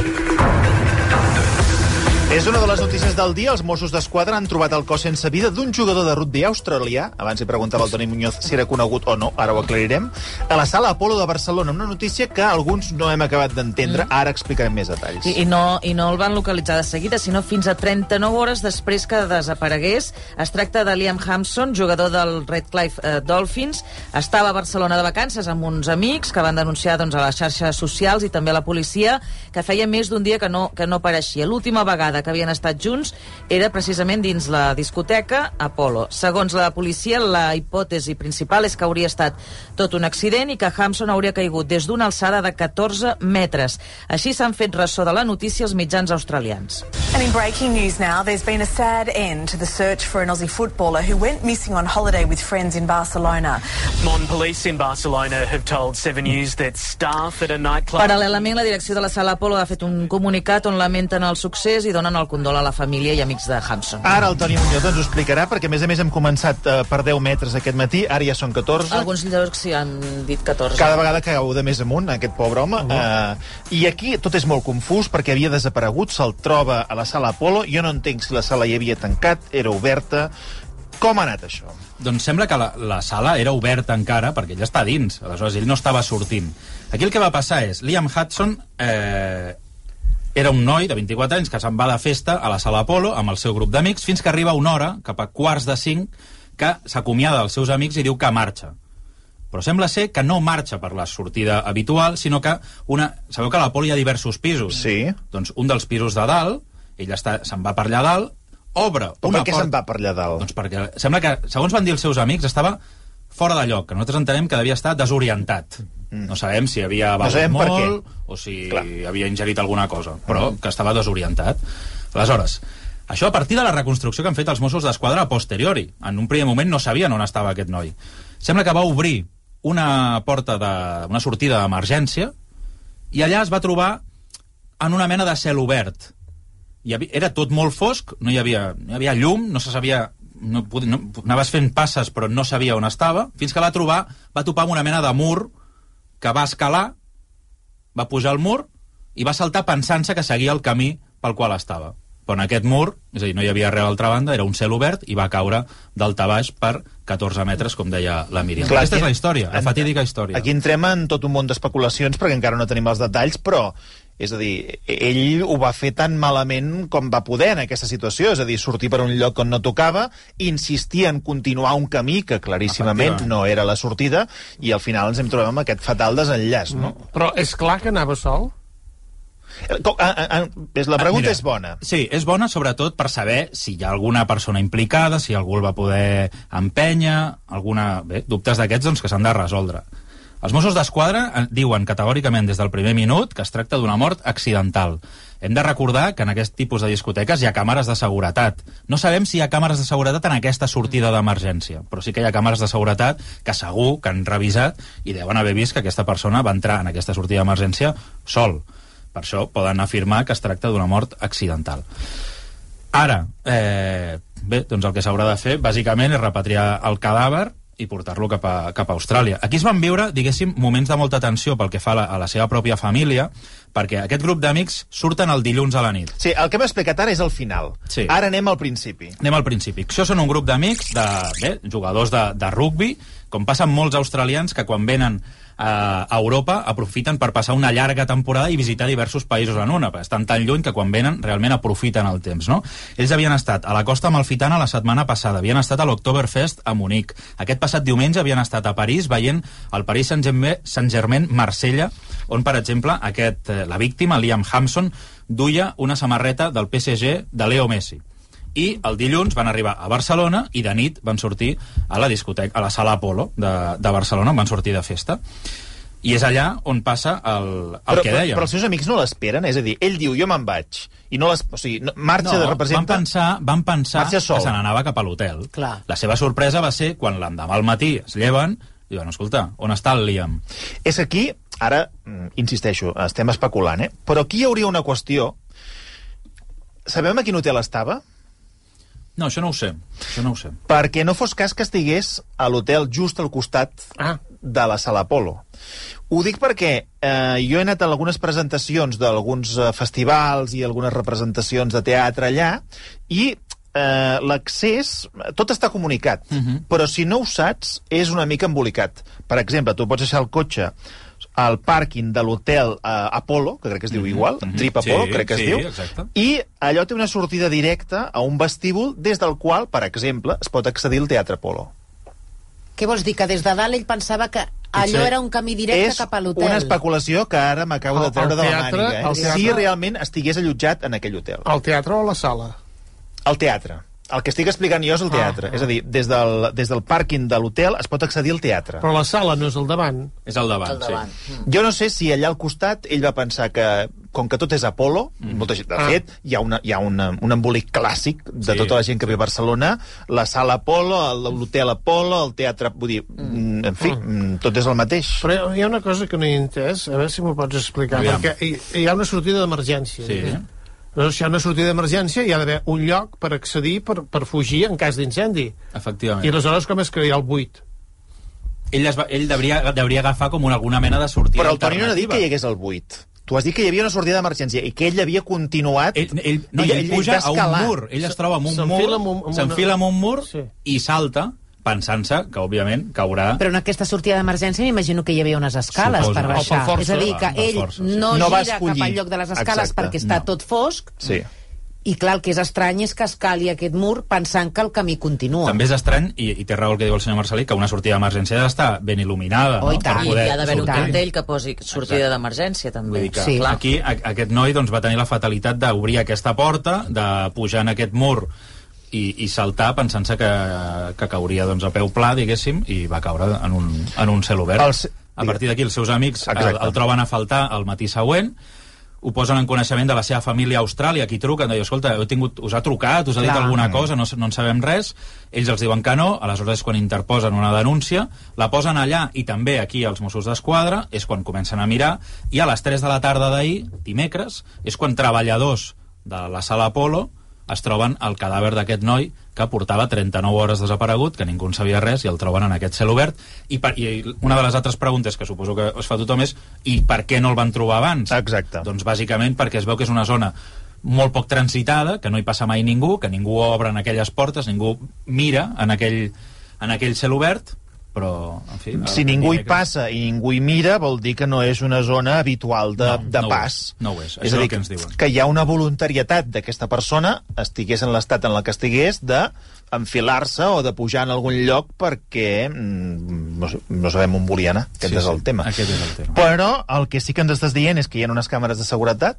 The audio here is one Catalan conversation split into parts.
thank you. És una de les notícies del dia. Els Mossos d'Esquadra han trobat el cos sense vida d'un jugador de rugby australià. Abans hi preguntava el Toni Muñoz si era conegut o no, ara ho aclarirem. A la sala Apolo de Barcelona, una notícia que alguns no hem acabat d'entendre. Mm. Ara explicarem més detalls. I, i, no, I no el van localitzar de seguida, sinó fins a 39 hores després que desaparegués. Es tracta de Liam Hampson, jugador del Redcliffe eh, Dolphins. Estava a Barcelona de vacances amb uns amics que van denunciar doncs, a les xarxes socials i també a la policia que feia més d'un dia que no, que no apareixia. L'última vegada que havien estat junts era precisament dins la discoteca Apollo. Segons la policia, la hipòtesi principal és que hauria estat tot un accident i que Hampson hauria caigut des d'una alçada de 14 metres. Així s'han fet ressò de la notícia els mitjans australians. And in breaking news now, there's been a sad end to the search for an Aussie footballer who went missing on holiday with friends in Barcelona. Mon police in Barcelona have told 7 News that staff at a nightclub... Paral·lelament, la direcció de la sala Apolo ha fet un comunicat on lamenten el succés i donen el condol a la família i amics de Hampson. Ara el Toni Muñoz ens ho explicarà, perquè a més a més hem començat eh, per 10 metres aquest matí, ara ja són 14. Alguns llocs sí han dit 14. Cada vegada cau de més amunt, aquest pobre home. Uh -huh. uh, I aquí tot és molt confús, perquè havia desaparegut, se'l troba a la sala Apolo. Jo no entenc si la sala hi havia tancat, era oberta... Com ha anat això? Doncs sembla que la, la sala era oberta encara, perquè ell està dins, aleshores ell no estava sortint. Aquí el que va passar és, Liam Hudson eh, era un noi de 24 anys que se'n va de festa a la sala Apolo amb el seu grup d'amics fins que arriba una hora, cap a quarts de cinc, que s'acomiada dels seus amics i diu que marxa. Però sembla ser que no marxa per la sortida habitual, sinó que una... Sabeu que a l'Apolo hi ha diversos pisos? Sí. Doncs un dels pisos de dalt, ell està, se'n va per allà dalt, obre Però una per què porta... se'n va per allà dalt? Doncs perquè sembla que, segons van dir els seus amics, estava fora de lloc, que nosaltres entenem que devia estar desorientat. Mm. No sabem si havia No begut per molt o si Clar. havia ingerit alguna cosa, però que estava desorientat. Aleshores, això a partir de la reconstrucció que han fet els Mossos d'Esquadra a posteriori. En un primer moment no sabien on estava aquest noi. Sembla que va obrir una porta de, una sortida d'emergència i allà es va trobar en una mena de cel obert. Hi havia, era tot molt fosc, no hi havia, no hi havia llum, no se sabia... No, no, anaves fent passes però no sabia on estava, fins que va trobar, va topar amb una mena de mur que va escalar, va pujar al mur i va saltar pensant-se que seguia el camí pel qual estava. Però en aquest mur, és a dir, no hi havia res a l'altra banda, era un cel obert i va caure d'alt a baix per 14 metres, com deia la Míriam. Clar, Aquesta és la història, la fatídica història. Aquí entrem en tot un món d'especulacions, perquè encara no tenim els detalls, però és a dir, ell ho va fer tan malament com va poder en aquesta situació, és a dir, sortir per un lloc on no tocava, insistir en continuar un camí que claríssimament no era la sortida, i al final ens hem trobat amb aquest fatal desenllaç, no? Però és clar que anava sol? A, a, és, la pregunta Mira, és bona. Sí, és bona sobretot per saber si hi ha alguna persona implicada, si algú el va poder empènyer, alguna... Bé, dubtes d'aquests doncs, que s'han de resoldre. Els Mossos d'Esquadra eh, diuen categòricament des del primer minut que es tracta d'una mort accidental. Hem de recordar que en aquest tipus de discoteques hi ha càmeres de seguretat. No sabem si hi ha càmeres de seguretat en aquesta sortida d'emergència, però sí que hi ha càmeres de seguretat que segur que han revisat i deuen haver vist que aquesta persona va entrar en aquesta sortida d'emergència sol. Per això poden afirmar que es tracta d'una mort accidental. Ara, eh, bé, doncs el que s'haurà de fer, bàsicament, és repatriar el cadàver i portar-lo cap, a, cap a Austràlia. Aquí es van viure, diguéssim, moments de molta tensió pel que fa a la, a la seva pròpia família, perquè aquest grup d'amics surten el dilluns a la nit. Sí, el que hem explicat ara és el final. Sí. Ara anem al principi. Anem al principi. Això són un grup d'amics, de, bé, jugadors de, de rugbi, com passen molts australians que quan venen a Europa aprofiten per passar una llarga temporada i visitar diversos països en una, estan tan lluny que quan venen realment aprofiten el temps, no? Ells havien estat a la costa amalfitana la setmana passada, havien estat a l'Oktoberfest a Munic. Aquest passat diumenge havien estat a París veient el Paris Saint-Germain Saint Marsella, on, per exemple, aquest, eh, la víctima, Liam Hampson, duia una samarreta del PSG de Leo Messi i el dilluns van arribar a Barcelona i de nit van sortir a la discoteca, a la sala Apolo de, de Barcelona, van sortir de festa. I és allà on passa el, el però, que però, dèiem. però els seus amics no l'esperen, és a dir, ell diu, jo me'n vaig, i no les, o sigui, no, marxa no, de representa... van pensar, van pensar que se n'anava cap a l'hotel. La seva sorpresa va ser quan l'endemà al matí es lleven i diuen, escolta, on està el Liam? És aquí, ara, mm, insisteixo, estem especulant, eh? Però aquí hi hauria una qüestió. Sabem a quin hotel estava? No, això no ho sé, això no ho sé. Perquè no fos cas que estigués a l'hotel just al costat Ah. de la sala Apolo. Ho dic perquè eh, jo he anat a algunes presentacions d'alguns eh, festivals i algunes representacions de teatre allà i eh, l'accés, tot està comunicat, uh -huh. però si no ho saps, és una mica embolicat. Per exemple, tu pots deixar el cotxe al pàrquing de l'hotel eh, Apollo, que crec que es diu igual, mhm. Trip Apollo, Sí, crec que es sí, diu, exacte. i allò té una sortida directa a un vestíbul des del qual, per exemple, es pot accedir al Teatre Apollo. Què vols dir? Que des de dalt ell pensava que allò era un camí directe és cap a l'hotel. una especulació que ara m'acabo de treure el de la teatre- màniga. Eh? teatre- Si realment estigués allotjat en aquell hotel. Al teatre o a la sala? El teatre. El que estic explicant jo és el teatre. Ah. És a dir, des del, des del pàrquing de l'hotel es pot accedir al teatre. Però la sala no és al davant. És al davant, Al davant. sí. Jo no sé si allà al costat ell va pensar que, com que tot és Apolo, mm. molta gent, de Ah. fet, hi ha, una, hi ha una, un embolic clàssic de Sí, tota la gent que ve a Barcelona, la sala Apolo, el- l'hotel Apolo, el teatre... Vull dir, mm. en fi, mm. tot és el mateix. Però hi ha una cosa que no he entès, a veure si m'ho pots explicar, Aviam. perquè hi, hi ha una sortida d'emergència. Sí. diguem. Però si hi ha una sortida d'emergència hi ha d'haver un lloc per accedir, per, per fugir en cas d'incendi. Efectivament. I aleshores com és que hi ha el buit? Ell, es va, ell devria, devria agafar com una, alguna mena de sortida Però el Toni no ha dit que hi hagués el buit. Tu has dit que hi havia una sortida d'emergència i que ell havia continuat... Ell, ell, no, ell, ell puja va a un mur, ell es troba en un S'enfila mur, amb un- amb s'enfila una- en un mur Sí. i salta pensant-se que, òbviament, caurà... Però en aquesta sortida d'emergència m'imagino que hi havia unes escales Suposo. per baixar. força. és a dir, que ell força, sí. no, No va gira escollir. cap al lloc de les escales Exacte. perquè està No. tot fosc, Sí. i clar, el que és estrany és que escali aquest mur pensant que el camí continua. També és estrany, i, i té raó el que diu el senyor Marcelí, que una sortida d'emergència ha d'estar ben il·luminada. Oh, i no? tant. Per I hi ha d'haver un cartell que posi sortida d'emergència, també. Vull dir que Sí. Clar. aquí a, aquest noi doncs, va tenir la fatalitat d'obrir aquesta porta, de pujar en aquest mur i, i saltar pensant-se que, que cauria doncs, a peu pla, diguéssim, i va caure en un, en un cel obert. Els- A partir d'aquí els seus amics el, el troben a faltar el matí següent, ho posen en coneixement de la seva família a Austràlia, qui truquen, deia, escolta, heu tingut, us ha trucat, us ha dit Clar. alguna cosa, no, no en sabem res, ells els diuen que no, aleshores és quan interposen una denúncia, la posen allà i també aquí als Mossos d'Esquadra, és quan comencen a mirar, i a les 3 de la tarda d'ahir, dimecres, és quan treballadors de la sala Apolo es troben el cadàver d'aquest noi que portava 39 hores desaparegut, que ningú en sabia res, i el troben en aquest cel obert. I, per, I una de les altres preguntes que suposo que es fa tothom és i per què no el van trobar abans? Exacte. Doncs bàsicament perquè es veu que és una zona molt poc transitada, que no hi passa mai ningú, que ningú obre en aquelles portes, ningú mira en aquell, en aquell cel obert, però, en fi... Si ningú hi dimecres- passa i ningú hi mira, vol dir que no és una zona habitual de, No, de no ho pas. és, no ho és. És és a el dir, que ens diuen. que hi ha una voluntarietat d'aquesta persona, estigués en l'estat en el que estigués, de enfilar-se o de pujar en algun lloc perquè mm, no, no sabem on volia anar. Aquest Sí, és sí, el tema. aquest és el tema. Però el que sí que ens estàs dient és que hi ha unes càmeres de seguretat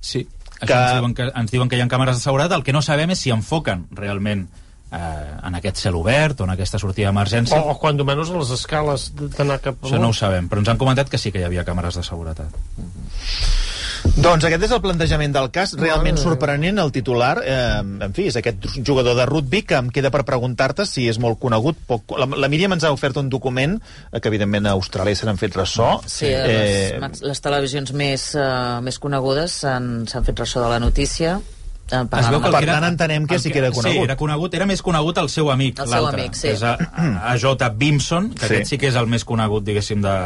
Sí, això que- ens, diuen que, ens diuen que hi ha càmeres de seguretat, el que no sabem és si enfoquen realment eh, en aquest cel obert o en aquesta sortida d'emergència. O, o quan menys a les escales d'anar cap Això no ho sabem, però ens han comentat que sí que hi havia càmeres de seguretat. Doncs aquest és el plantejament del cas, realment sorprenent el titular. Eh, en fi, és aquest jugador de rugby que em queda per preguntar-te si és molt conegut. Poc... La, la Míriam ens ha ofert un document eh, que evidentment a Austràlia se n'han fet ressò. Sí, eh... les, les televisions més, uh, més conegudes s'han s'han fet ressò de la notícia. Eh, Es veu que Per que era- tant, entenem que sí que era conegut. Sí, era conegut. Era més conegut el seu amic, El seu l'altre, amic, sí. que és a, a J. Bimson, que Sí. sí. aquest sí que és el més conegut, diguéssim, de,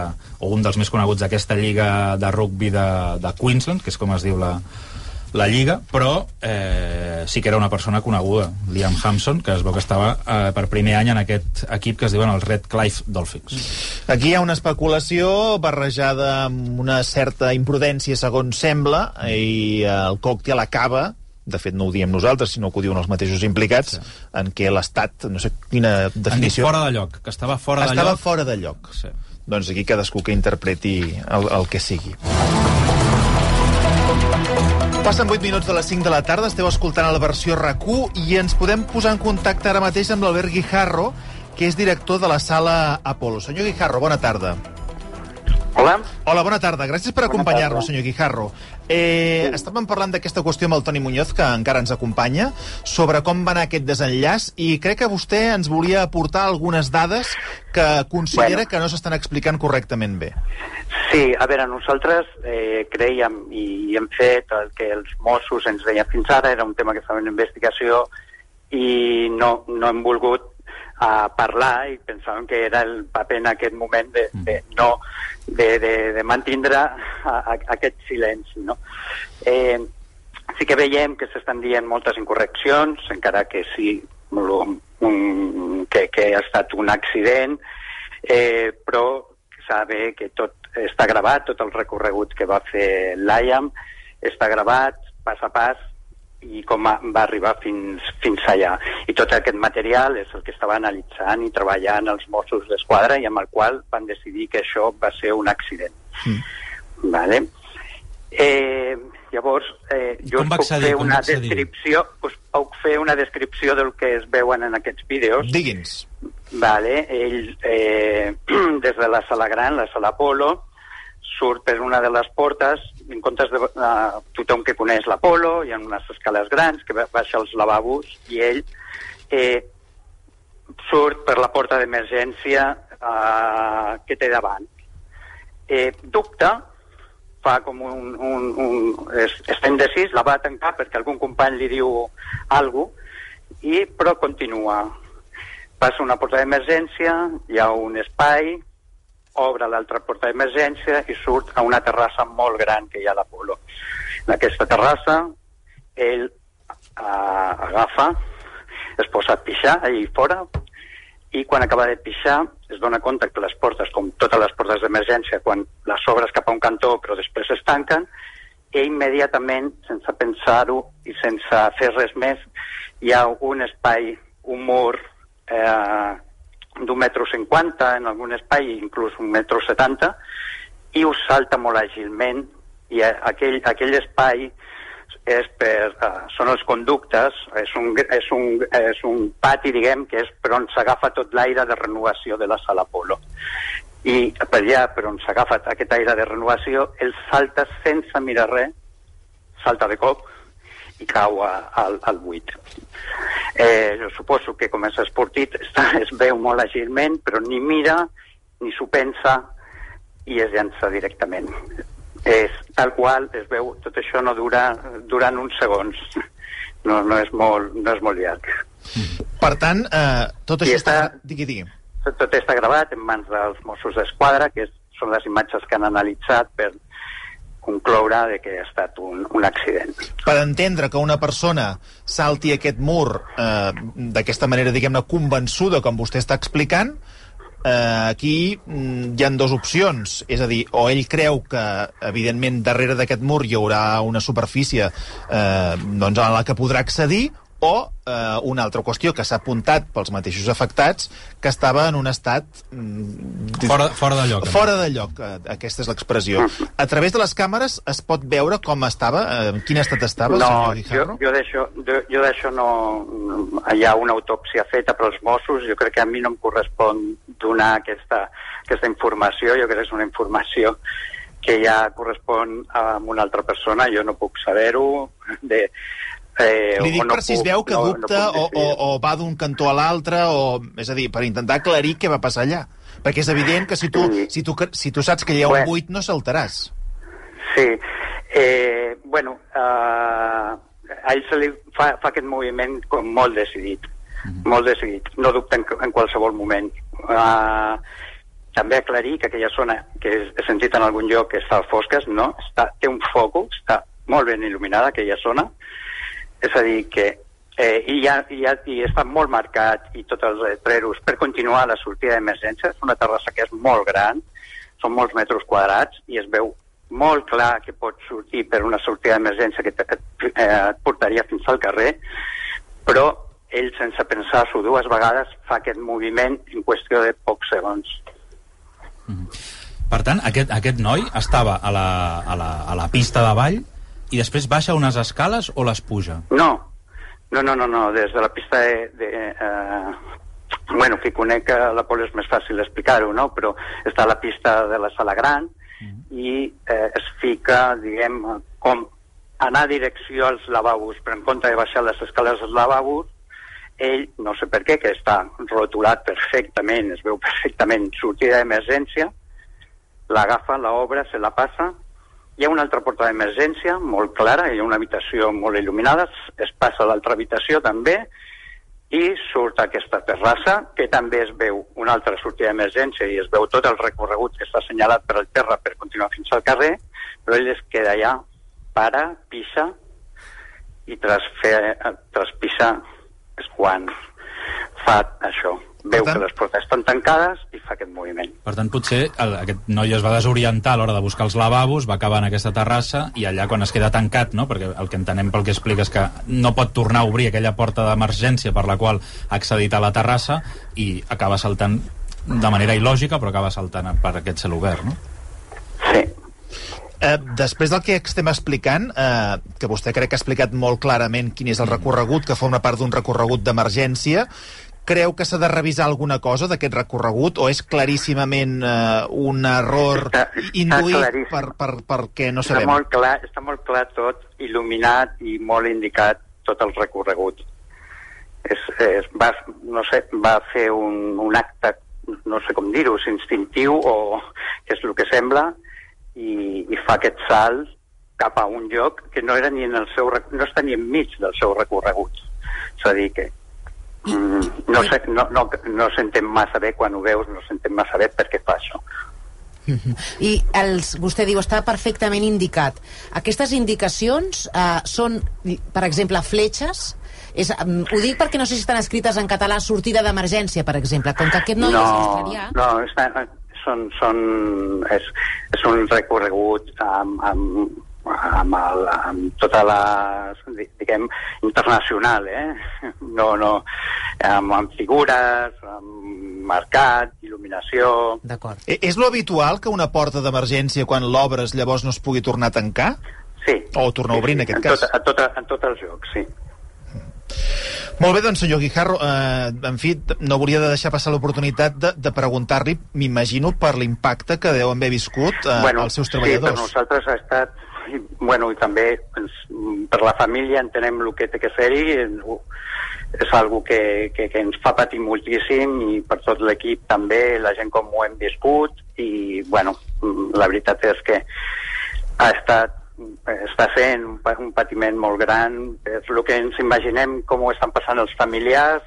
o un dels més coneguts d'aquesta lliga de rugby de, de Queensland, que és com es diu la, la lliga, però eh, sí que era una persona coneguda, Liam Hampson, que es veu que estava eh, per primer any en aquest equip que es diuen els Red Clive Dolphins. Aquí hi ha una especulació barrejada amb una certa imprudència, segons sembla, i eh, el còctel acaba de fet no ho diem nosaltres, sinó que ho diuen els mateixos implicats, sí. en què l'Estat, no sé quina definició... fora de lloc, que estava fora de estava lloc. fora de lloc. Sí. Doncs aquí cadascú que interpreti el, el que sigui. Passen 8 minuts de les 5 de la tarda, esteu escoltant la versió rac i ens podem posar en contacte ara mateix amb l'Albert Guijarro, que és director de la sala Apolo. Senyor Guijarro, bona tarda. Hola. Hola, bona tarda. Gràcies per acompanyar-nos, senyor Guijarro. Eh, estàvem parlant d'aquesta qüestió amb el Toni Muñoz, que encara ens acompanya, sobre com va anar aquest desenllaç, i crec que vostè ens volia aportar algunes dades que considera Bueno. que no s'estan explicant correctament bé. Sí, a veure, nosaltres eh, creiem i hem fet el que els Mossos ens deien fins ara, era un tema que fèiem una investigació i no, no hem volgut a parlar i pensàvem que era el paper en aquest moment de, de no de, de, de mantindre a, a, aquest silenci. No? Eh, sí que veiem que s'estan dient moltes incorreccions, encara que sí un, que, que ha estat un accident, eh, però saber que tot està gravat, tot el recorregut que va fer l'IAM està gravat pas a pas i com va arribar fins, fins allà. I tot aquest material és el que estava analitzant i treballant els Mossos d'Esquadra i amb el qual van decidir que això va ser un accident. Mm. Vale? Eh, llavors, eh, jo us puc fer una descripció, us puc fer una descripció del que es veuen en aquests vídeos. Digui'ns. Vale, ell, eh, des de la sala gran, la sala Apolo, surt per una de les portes, en comptes de uh, tothom que coneix l'Apolo, hi ha unes escales grans que baixa els lavabos i ell eh, surt per la porta d'emergència uh, que té davant. Eh, dubta, fa com un... un, un es, està indecis, la va tancar perquè algun company li diu alguna i, però continua. Passa una porta d'emergència, hi ha un espai, obre l'altra porta d'emergència i surt a una terrassa molt gran que hi ha a l'Apolo. En aquesta terrassa, ell uh, agafa, es posa a pixar allà fora i quan acaba de pixar es dona compte que les portes, com totes les portes d'emergència, quan les obres cap a un cantó però després es tanquen, i immediatament, sense pensar-ho i sense fer res més, hi ha un espai, un mur eh, d'un metro cinquanta, en algun espai inclús un metro setanta, i us salta molt àgilment, i aquell, aquell espai és per, uh, són els conductes, és un, és, un, és un pati, diguem, que és per on s'agafa tot l'aire de renovació de la sala Polo. I per allà, per on s'agafa aquest aire de renovació, el salta sense mirar res, salta de cop, i cau a, al, al buit. Eh, jo suposo que com és esportit està, es veu molt àgilment, però ni mira, ni s'ho pensa i es llança directament. És tal qual, es veu, tot això no dura durant uns segons. No, no, és, molt, no és molt llarg. Per tant, eh, tot això està... està... Digui, digui. Tot està gravat en mans dels Mossos d'Esquadra, que són les imatges que han analitzat per, concloure de que ha estat un, un accident. Per entendre que una persona salti aquest mur eh, d'aquesta manera, diguem-ne, convençuda, com vostè està explicant, eh, aquí mm, hi han dues opcions. És a dir, o ell creu que, evidentment, darrere d'aquest mur hi haurà una superfície eh, doncs, a la que podrà accedir, o eh, una altra qüestió que s'ha apuntat pels mateixos afectats que estava en un estat mm, fora, fora de lloc fora de lloc, eh, aquesta és l'expressió. A través de les càmeres es pot veure com estava, eh, en quin estat estava no, jo, jo d'això jo d'això no hi ha una autòpsia feta pels Mossos jo crec que a mi no em correspon donar aquesta, aquesta informació jo crec que és una informació que ja correspon a una altra persona, jo no puc saber-ho de, Eh, Li dic no per si es veu que no, dubta no o, o, o va d'un cantó a l'altre, o, és a dir, per intentar aclarir què va passar allà. Perquè és evident que si tu, sí. si tu, si tu saps que hi ha bueno. un buit, no saltaràs. Sí. Eh, bueno, uh, a ell se li fa, fa aquest moviment com molt decidit. Mm -hmm. Molt decidit. No dubta en, en qualsevol moment. Uh, també aclarir que aquella zona que he sentit en algun lloc que està fosques, no? Està, té un focus, està molt ben il·luminada aquella zona, és a dir, que eh, i, ja, i, ja, i està molt marcat i tots els retreros per continuar la sortida d'emergència. És una terrassa que és molt gran, són molts metres quadrats i es veu molt clar que pot sortir per una sortida d'emergència que et, et, eh, portaria fins al carrer, però ell, sense pensar-s'ho dues vegades, fa aquest moviment en qüestió de pocs segons. Mm -hmm. Per tant, aquest, aquest noi estava a la, a, la, a la pista de ball i després baixa unes escales o les puja? No, no, no, no, no. des de la pista de... de eh, bueno, que conec que la Pol és més fàcil explicar-ho, no? però està a la pista de la sala gran mm -hmm. i eh, es fica, diguem, com anar a direcció als lavabos, però en compte de baixar les escales als lavabos, ell, no sé per què, que està rotulat perfectament, es veu perfectament, sortida d'emergència, l'agafa, l'obra, se la passa hi ha una altra porta d'emergència molt clara, hi ha una habitació molt il·luminada, es passa a l'altra habitació també, i surt aquesta terrassa, que també es veu una altra sortida d'emergència i es veu tot el recorregut que està assenyalat per al terra per continuar fins al carrer, però ell es queda allà, para, pisa, i tras, fer, tras pisar és quan fa això. Veu tant- que les portes estan tancades i fa aquest moviment. Per tant, potser el, aquest noi es va desorientar a l'hora de buscar els lavabos, va acabar en aquesta terrassa i allà quan es queda tancat, no? perquè el que entenem pel que explica és que no pot tornar a obrir aquella porta d'emergència per la qual ha accedit a la terrassa i acaba saltant de manera il·lògica, però acaba saltant per aquest cel obert, no? Sí. Eh, després del que estem explicant, eh, que vostè crec que ha explicat molt clarament quin és el recorregut, que forma part d'un recorregut d'emergència, creu que s'ha de revisar alguna cosa d'aquest recorregut o és claríssimament eh, un error Està- està induït claríssim. per, per, perquè no Està sabem? molt, clar, està molt clar tot, il·luminat i molt indicat tot el recorregut. És, és, va, no sé, va fer un, un acte, no sé com dir-ho, instintiu o és el que sembla, i, i fa aquest salt cap a un lloc que no era ni en el seu no està ni enmig del seu recorregut. És a dir, que mm, no, sé, no, no, no s'entén massa bé quan ho veus, no s'entén massa bé per què fa això. I els, vostè diu, està perfectament indicat. Aquestes indicacions eh, són, per exemple, fletxes? És, um, ho dic perquè no sé si estan escrites en català sortida d'emergència, per exemple. Com que aquest noi és australià... no, està, són, són, és, és un recorregut amb, amb, amb, el, amb tota la, diguem, internacional, eh? No, no, amb, amb figures, amb mercat, il·luminació... D'acord. Eh, És lo habitual que una porta d'emergència, quan l'obres, llavors no es pugui tornar a tancar? Sí. O tornar a obrir, en aquest en cas. Tot, en, tot, en tots els jocs, sí. Molt bé, doncs, senyor Guijarro, eh, en fi, no volia de deixar passar l'oportunitat de, de preguntar-li, m'imagino, per l'impacte que deu haver viscut eh, els seus Sí, per treballadors. nosaltres ha estat... i, Bueno, i també per la família entenem el que té que fer-hi, és algo que, que, que ens fa patir moltíssim i per tot l'equip també, la gent com ho hem viscut i, bueno, la veritat és que ha estat està sent un, un patiment molt gran, és el que ens imaginem com ho estan passant els familiars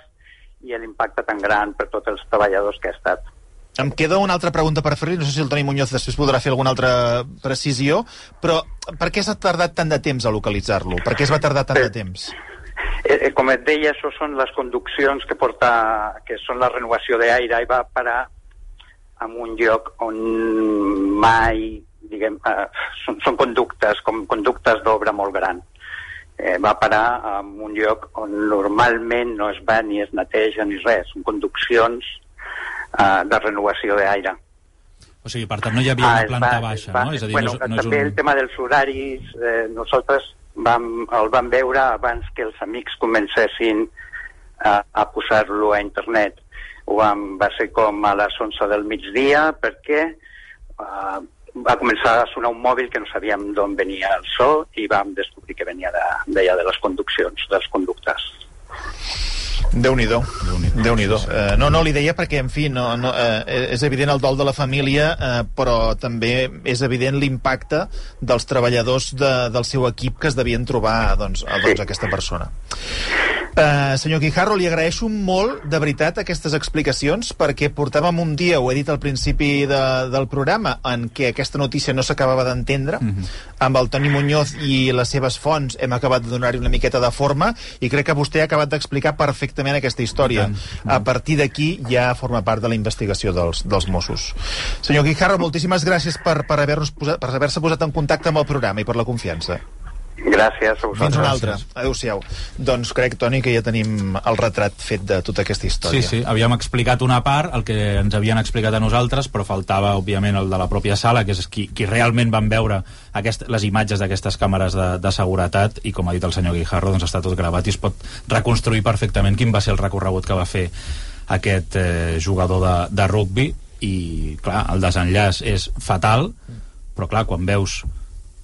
i l'impacte tan gran per tots els treballadors que ha estat. Em queda una altra pregunta per fer-li, no sé si el Toni Muñoz després podrà fer alguna altra precisió, però per què s'ha tardat tant de temps a localitzar-lo? Per què es va tardar tant de temps? Eh, eh, com et deia, això són les conduccions que porta, que són la renovació d'aire i va parar en un lloc on mai, diguem, eh, són, són conductes, com conductes d'obra molt gran. Eh, va parar en un lloc on normalment no es va ni es neteja ni res, són conduccions eh, de renovació d'aire. O sigui, per tant, no hi havia Ah, una planta va- baixa, va- no? És a dir, bueno, no és, no és també el un... tema dels horaris, eh, nosaltres vam, el vam veure abans que els amics comencessin a, a posar-lo a internet. Ho vam, va ser com a les 11 del migdia perquè eh, va començar a sonar un mòbil que no sabíem d'on venia el so i vam descobrir que venia de, d'allà de les conduccions, dels conductes. Déu-n'hi-do. Déu-n'hi-do. Eh, no, no, li deia perquè, en fi, no, no, eh, és evident el dol de la família, eh, però també és evident l'impacte dels treballadors de, del seu equip que es devien trobar doncs, a, doncs, aquesta persona. Uh, senyor Guijarro, li agraeixo molt, de veritat, aquestes explicacions, perquè portàvem un dia, ho he dit al principi de, del programa, en què aquesta notícia no s'acabava d'entendre. Mm -hmm. Amb el Toni Muñoz i les seves fonts hem acabat de donar-hi una miqueta de forma i crec que vostè ha acabat d'explicar perfectament aquesta història. A partir d'aquí ja forma part de la investigació dels, dels Mossos. Senyor Guijarro, moltíssimes gràcies per, per haver-se posat, per haver posat en contacte amb el programa i per la confiança. Gràcies a vosaltres. Fins una altra. Adéu-siau. Doncs crec, Toni, que ja tenim el retrat fet de tota aquesta història. Sí, sí, havíem explicat una part, el que ens havien explicat a nosaltres, però faltava, òbviament, el de la pròpia sala, que és qui, qui realment van veure aquest, les imatges d'aquestes càmeres de, de seguretat, i com ha dit el senyor Guijarro, doncs està tot gravat i es pot reconstruir perfectament quin va ser el recorregut que va fer aquest eh, jugador de, de rugby, i, clar, el desenllaç és fatal, però, clar, quan veus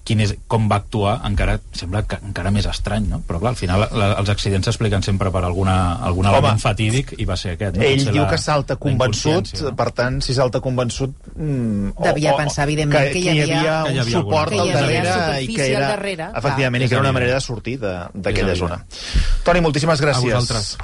quin és, com va actuar encara sembla que, encara més estrany no? però clar, al final la, els accidents s'expliquen sempre per alguna, algun Home, element fatídic i va ser aquest no? Ell Potser diu la- que salta convençut, no? per tant, si salta convençut... Mm, Devia pensar, evidentment, que hi havia- que hi un havia suport al. Que hi havia darrere i que era, darrere, clar. efectivament, i És que era una manera de sortir de- d'aquella zona. Toni, moltíssimes gràcies. vosaltres.